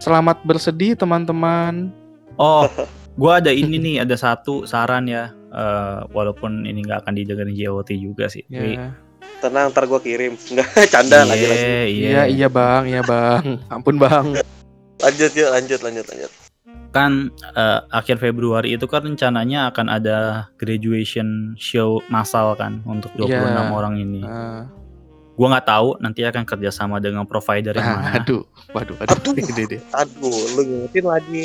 Selamat bersedih teman-teman. Oh [laughs] gua ada ini nih ada satu saran ya. Eh, walaupun ini nggak akan didengerin JOT juga sih tapi ya Tenang, ntar gua kirim. Nggak, [laughs] canda lagi lagi. iya iya iya bang iya bang ampun bang Lanjut yuk, lanjut, lanjut, lanjut. kan eh, akhir Februari itu kan rencananya akan ada graduation show massal kan untuk 26 Iya. orang ini Ah, gua nggak tahu nanti akan kerjasama dengan provider yang mana aduh waduh aduh, Aduh. gede deh Aduh, lu ngingetin lagi.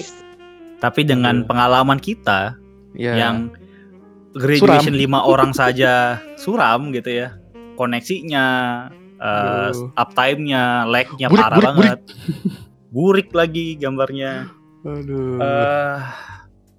tapi dengan Aduh. pengalaman kita ya yang graduation lima orang saja suram gitu ya koneksinya eh, Aduh. uptime-nya lag-nya Burik, parah burik, burik. banget burik lagi gambarnya aduh eh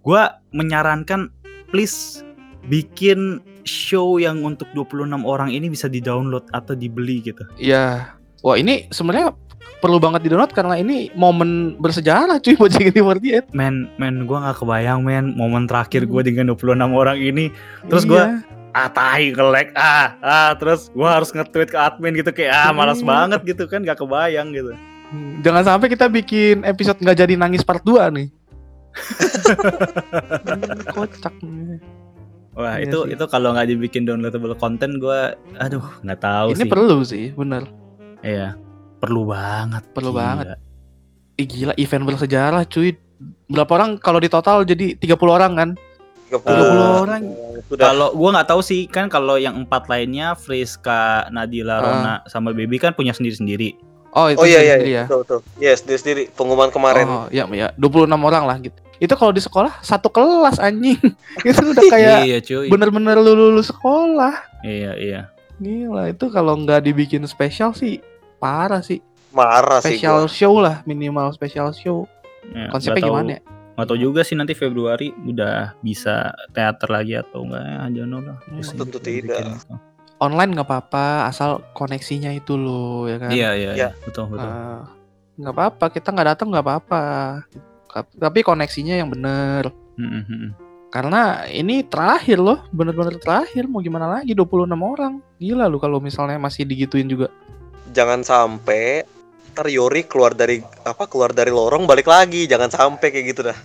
gua menyarankan please bikin show yang untuk 26 orang ini bisa di-download atau dibeli gitu. ya wah ini sebenarnya perlu banget di download karena ini momen bersejarah cuy buat JKT48 Men, men gua nggak kebayang men momen terakhir gua dengan 26 orang ini Terus gua- Iya. Ah tai nge-lag ah ah terus gua harus nge-tweet ke admin gitu kayak ah malas Iya. banget gitu kan gak kebayang gitu. Hmm, Jangan sampai kita bikin episode nggak jadi nangis part 2 nih. [laughs] Hmm, Kocak nih. Wah Iya itu sih. itu kalau nggak dibikin downloadable content gua aduh nggak tahu Ini sih. perlu sih, bener. Iya perlu banget. Perlu Gila. banget. Ih, gila event bersejarah cuy. berapa orang kalau di total jadi 30 orang kan 30 30 orang sudah Kalau gua nggak tahu sih kan kalau yang empat lainnya Friska, Nadila, Ah. Rona sama Baby kan punya sendiri-sendiri. oh itu Oh iya iya, sendiri iya. ya betul betul. Yes, dia sendiri pengumuman kemarin. oh iya ya 26 orang lah gitu itu kalau di sekolah satu kelas anjing [laughs] itu udah kayak iya cuy. bener-bener lu lulus sekolah Iya iya. gila itu kalau nggak dibikin spesial sih parah sih Marah sih special show lah minimal special show Ya, konsepnya nggak tahu- gimana ya Nggak tahu juga sih nanti Februari udah bisa teater lagi atau enggak ya, know lah. Hmm, tentu bikin tidak. itu. online nggak apa-apa asal koneksinya itu loh ya kan Iya iya, Ya. iya. betul betul. Ah, nggak apa-apa kita nggak datang nggak apa-apa tapi koneksinya yang bener Mm, mm, mm. karena ini terakhir loh bener-bener terakhir mau gimana lagi 26 orang gila lu kalau misalnya masih digituin juga Jangan sampai ntar Yori keluar dari apa keluar dari lorong balik lagi. Jangan sampai kayak gitu dah.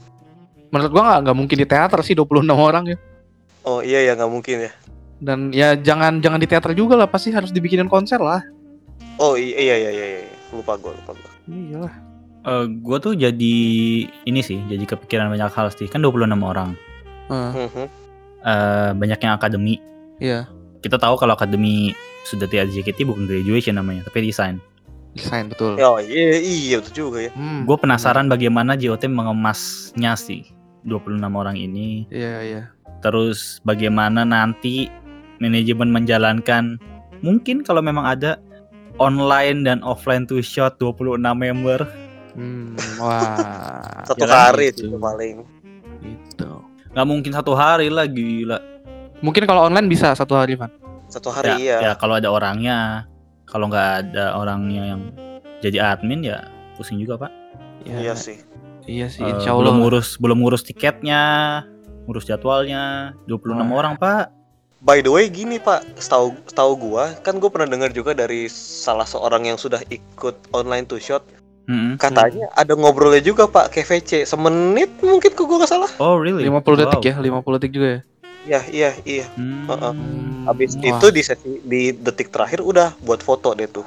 menurut gua nggak nggak mungkin di teater sih 26 orang ya Oh iya ya nggak mungkin ya. dan ya jangan jangan di teater juga lah pasti harus dibikinin konser lah Oh iya iya iya, iya. lupa gue lupa gue. iya lah Eh, gua tuh jadi ini sih, jadi kepikiran banyak hal sih. Kan 26 orang. Mhm. Eh, banyak yang akademi. iya Kita tahu kalau akademi sudah tidak JKT bukan graduation namanya, tapi desain. Desain betul Oh iya iya betul juga ya. Hmm, Gue penasaran bagaimana JOT mengemasnya sih 26 orang ini. iya iya Terus bagaimana nanti manajemen menjalankan mungkin kalau memang ada online dan offline to shot 26 member Hmm, wah [laughs] Satu Ya hari gitu. itu paling. itu nggak mungkin satu hari lah gila mungkin kalau online bisa satu hari Van Satu ya, hari iya. ya kalau ada orangnya kalau nggak ada orangnya yang jadi admin ya pusing juga pak. Ya, Iya sih. iya sih Eh, insya belum Allah ngurus belum ngurus tiketnya ngurus jadwalnya. 26 Wah. orang pak. By the way gini Pak, setahu setahu gua kan gue pernah dengar juga dari salah seorang yang sudah ikut online to shot. Mm-mm. katanya ada ngobrolnya juga Pak. KVC semenit mungkin kok gua nggak salah. oh really? 50 detik ya 50 detik juga ya Ya iya iya. Hmm. Heeh. Hmm, Habis wah. itu di sesi di detik terakhir udah buat foto deh tuh.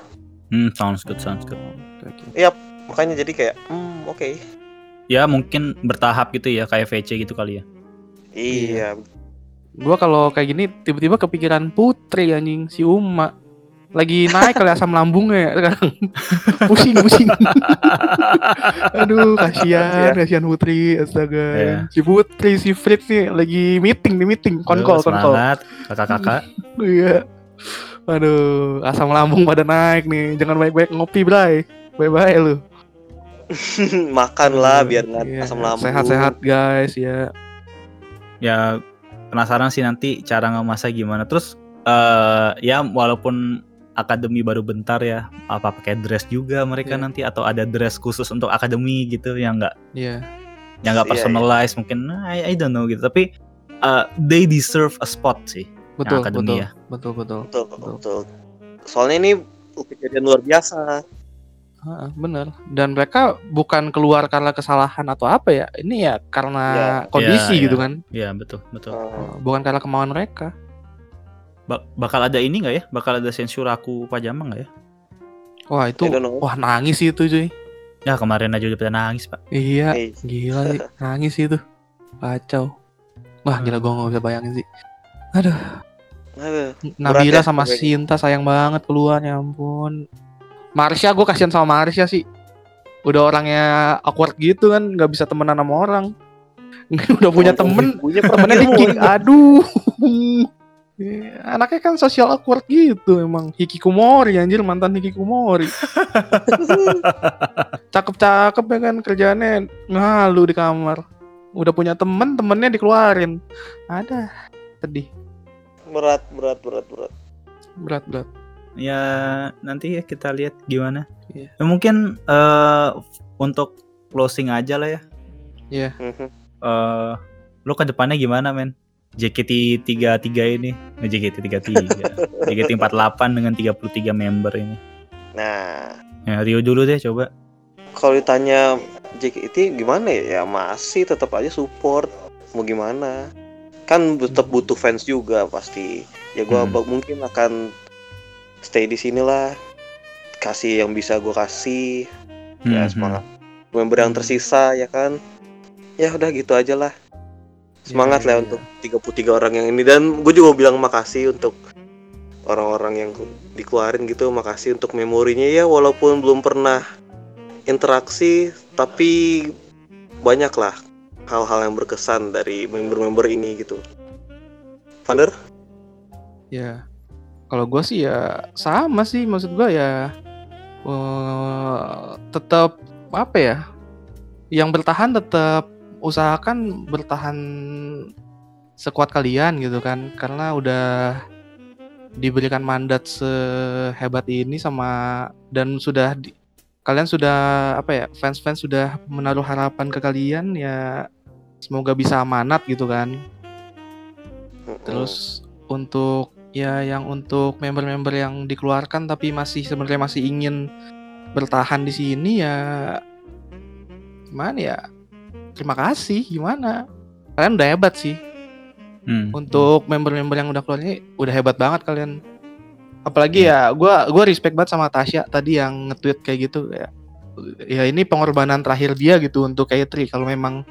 Hmm, sounds good sounds good Oke, oke. Makanya jadi kayak hmm oke. ya mungkin bertahap gitu ya kayak VC gitu kali ya Iya. Gua kalau kayak gini tiba-tiba kepikiran Putri anjing si Uma lagi naik kali asam lambungnya ya sekarang. [laughs] Pusing pusing. [laughs] Aduh kasihan kasihan Putri astaga. Iya. si Putri si Fritz nih lagi meeting di meeting. Konkol konkol. semangat kakak-kakak. [laughs] Iya. Aduh asam lambung pada naik nih. Jangan baik-baik ngopi bray. Baik-baik lu. Makan lah biar nggak Iya, asam lambung. sehat-sehat guys ya. Ya penasaran sih nanti cara ngemasnya gimana. Terus eh ya walaupun akademi baru bentar ya apa pakai dress juga mereka Iya. nanti atau ada dress khusus untuk akademi gitu yang nggak iya yang nggak Iya, iya. personalized mungkin nah, I, I don't know gitu tapi eh, they deserve a spot sih betul akademi betul, ya. betul betul Betul, betul. Soalnya ini kejadian luar biasa. Heeh, bener dan mereka bukan keluar karena kesalahan atau apa ya ini ya karena Ya. kondisi Ya, gitu ya. kan ya betul betul Hmm. Eh, bukan karena kemauan mereka Ba- bakal ada ini nggak ya? Bakal ada sensur aku pajama nggak ya? Wah itu wah nangis sih itu cuy. Ya kemarin aja udah pada nangis pak. Iya Eh, gila sih. [laughs] Nangis sih itu. Kacau. Wah gila gua nggak bisa bayangin sih. Aduh. Aduh. Nabila ya, sama. Sinta sayang banget keluar ya ampun. Marsha gue kasihan sama Marsha sih. Udah orangnya awkward gitu kan nggak bisa temenan sama orang. [laughs] Udah punya temen Punya temennya dikit aduh [laughs] anaknya kan sosial awkward gitu emang. Hikikomori anjir mantan hikikomori [laughs] cakep-cakep ya kan kerjaannya. Ngalu di kamar. Udah punya temen temennya dikeluarin. Ada. Sedih. Berat berat berat berat. berat berat. Ya nanti ya kita lihat gimana. Iya. Ya, mungkin eh untuk closing aja lah ya. Mhm. eh lo ke depannya gimana men JKT 33 ini eh, JKT 33 JKT 48 dengan 33 member ini Nah, ya Rio dulu deh coba kalau ditanya JKT gimana ya? Ya masih tetap aja support. Mau gimana? Kan tetap butuh fans juga pasti. Ya gua Hmm. mungkin akan stay di sinilah. Kasih yang bisa gua kasih. Ya Hmm, semangat. Member yang tersisa ya kan. ya udah gitu aja lah semangat Ya, lah ya. untuk 33 orang yang ini. Dan gue juga bilang makasih untuk orang-orang yang dikeluarin gitu. Makasih untuk memorinya ya walaupun belum pernah interaksi tapi banyak lah hal-hal yang berkesan dari member-member ini gitu. Vander? Ya, kalau gue sih ya sama sih maksud gue ya. Eh tetap apa ya? Yang bertahan tetap usahakan bertahan sekuat kalian gitu kan, karena udah diberikan mandat sehebat ini sama dan sudah di- kalian sudah apa ya fans-fans sudah menaruh harapan ke kalian ya semoga bisa amanat gitu kan. Terus untuk ya yang untuk member-member yang dikeluarkan tapi masih sebenarnya masih ingin bertahan di sini ya gimana ya? Terima kasih gimana? Kalian udah hebat sih. Hmm. Untuk member-member yang udah keluar ini udah hebat banget kalian. Apalagi ya gua gua respect banget sama Tasya tadi yang nge-tweet kayak gitu ya. Ya ini pengorbanan terakhir dia gitu untuk K3 kalau memang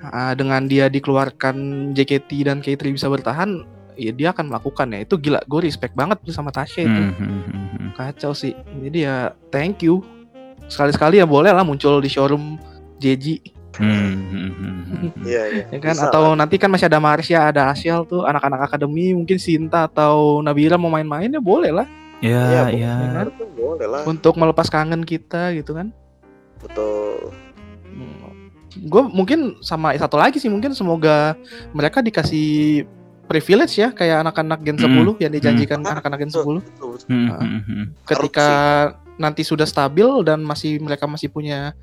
ah, dengan dia dikeluarkan JKT dan K3 bisa bertahan ya dia akan melakukan ya itu gila gue respect banget sama Tasya itu Hmm, hmm, hmm, hmm. kacau sih jadi ya thank you sekali-sekali ya boleh lah muncul di showroom JJ Hmm, hmm, hmm, hmm, hmm. Iya, iya. ya kan Bisa atau lah. nanti kan masih ada Marsha ada Asyel tuh anak-anak akademi mungkin Sinta atau Nabila mau main-main ya boleh lah Ya, Iya, ya. kan? Itu boleh lah. untuk melepas kangen kita gitu kan Betul. gue mungkin sama satu lagi sih mungkin semoga mereka dikasih privilege ya kayak anak-anak Gen Hmm. 10 yang dijanjikan Hmm. anak-anak Gen 10 Betul, betul, betul. Hmm, Ah. hmm, hmm. ketika nanti sudah stabil dan masih mereka masih punya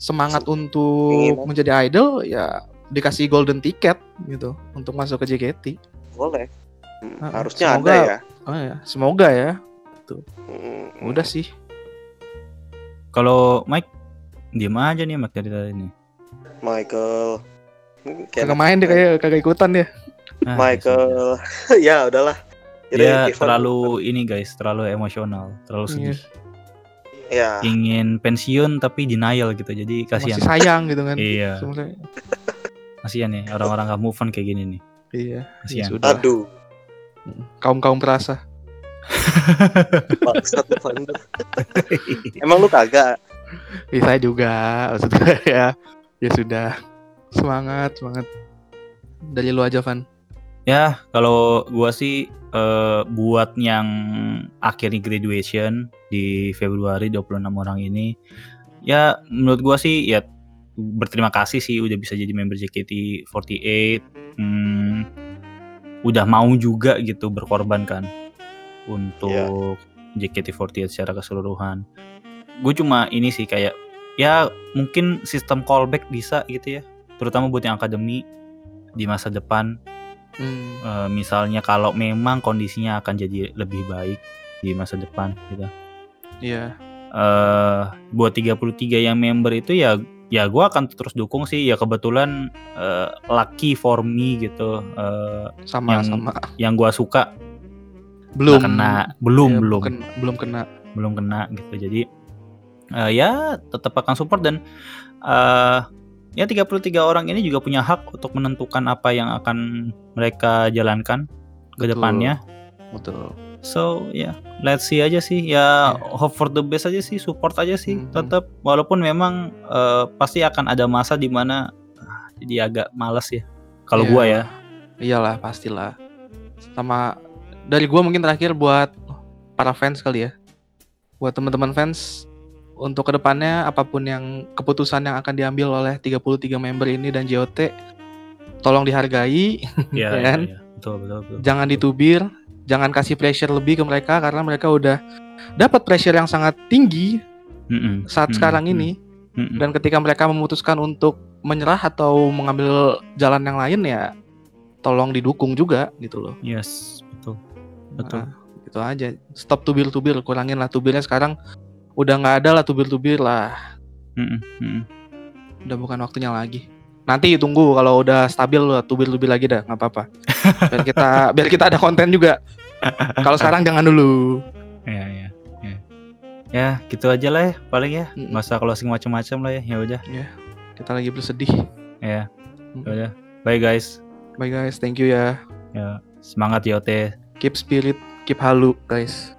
semangat untuk Keinginan. menjadi idol ya dikasih golden ticket gitu untuk masuk ke JKT. Boleh. Hmm, Ah, Harusnya semoga- ada ya. Oh ya, semoga ya. Hmm, Udah sih. Kalau Mike diem aja nih Mike dari tadi nih. Michael. Kayak Kagak main deh kayak kagak ikutan dia. Ah, Michael. [laughs] ya udahlah. Dia Kevin. terlalu ini guys, terlalu emosional, terlalu Iya. sedih. Ya. Ingin pensiun tapi denial gitu. Jadi kasihan. Masih sayang gitu kan. Iya. Kasihan nih orang-orang gak move on kayak gini nih. Iya. Ya Kasihan. sudah. Aduh. Kaum-kaum perasa. Bangsat lu, Vander. Emang lu kagak? Ya, saya juga maksudnya ya. Ya sudah. Semangat, semangat. Dari lu aja, Van. Ya, kalau gua sih eh, buat yang akhirnya graduation di Februari 26 orang ini ya menurut gua sih ya berterima kasih sih udah bisa jadi member JKT48 hmm, udah mau juga gitu berkorban kan untuk JKT48 secara keseluruhan. Gue cuma ini sih kayak ya mungkin sistem callback bisa gitu ya terutama buat yang akademi di masa depan Hmm. Eh, misalnya kalau memang kondisinya akan jadi lebih baik di masa depan gitu. Iya. Eh buat 33 yang member itu ya ya gua akan terus dukung sih ya kebetulan eh, lucky for me gitu. Eh, Sama Yang- sama. yang gua suka Belum kena belum Iya, belum kena- belum kena. belum kena gitu. Jadi eh, ya tetap akan support dan eh ya 33 orang ini juga punya hak untuk menentukan apa yang akan mereka jalankan ke depannya. Betul. So ya, let's see aja sih. Ya, Iya. hope for the best aja sih, support aja sih. Mhm. Tetap walaupun memang eh, pasti akan ada masa di mana ah, jadi agak males ya. Kalau Iya. gua ya. Iyalah, pastilah. Sama dari gua mungkin terakhir buat para fans kali ya. Buat teman-teman fans untuk ke depannya apa pun yang keputusan yang akan diambil oleh 33 member ini dan JOT tolong dihargai, [laughs] Ya, Ya kan? ya, ya. Betul, betul, betul. jangan ditubir, jangan kasih pressure lebih ke mereka karena mereka udah dapat pressure yang sangat tinggi Mm-mm, saat mm-mm, sekarang ini mm-mm. dan ketika mereka memutuskan untuk menyerah atau mengambil jalan yang lain ya tolong didukung juga gitu loh. Yes, betul. Betul. Nah, gitu aja. Stop tubir-tubir, kurangin lah tubirnya sekarang udah nggak ada lah tubir-tubir lah. Mm-mm, mm-mm. Udah bukan waktunya lagi. Nanti tunggu kalau udah stabil lah tubir-tubir lagi dah, nggak apa-apa. Biar kita [laughs] biar kita ada konten juga. Kalau sekarang jangan dulu. Ya, ya, ya. Ya, gitu aja lah ya paling ya. Masa closing macam-macam lah ya. Ya udah. Kita lagi bersedih. Ya. Mm. Udah. Bye guys. Bye guys, thank you ya. Ya, semangat YOT. Keep spirit, keep halu guys.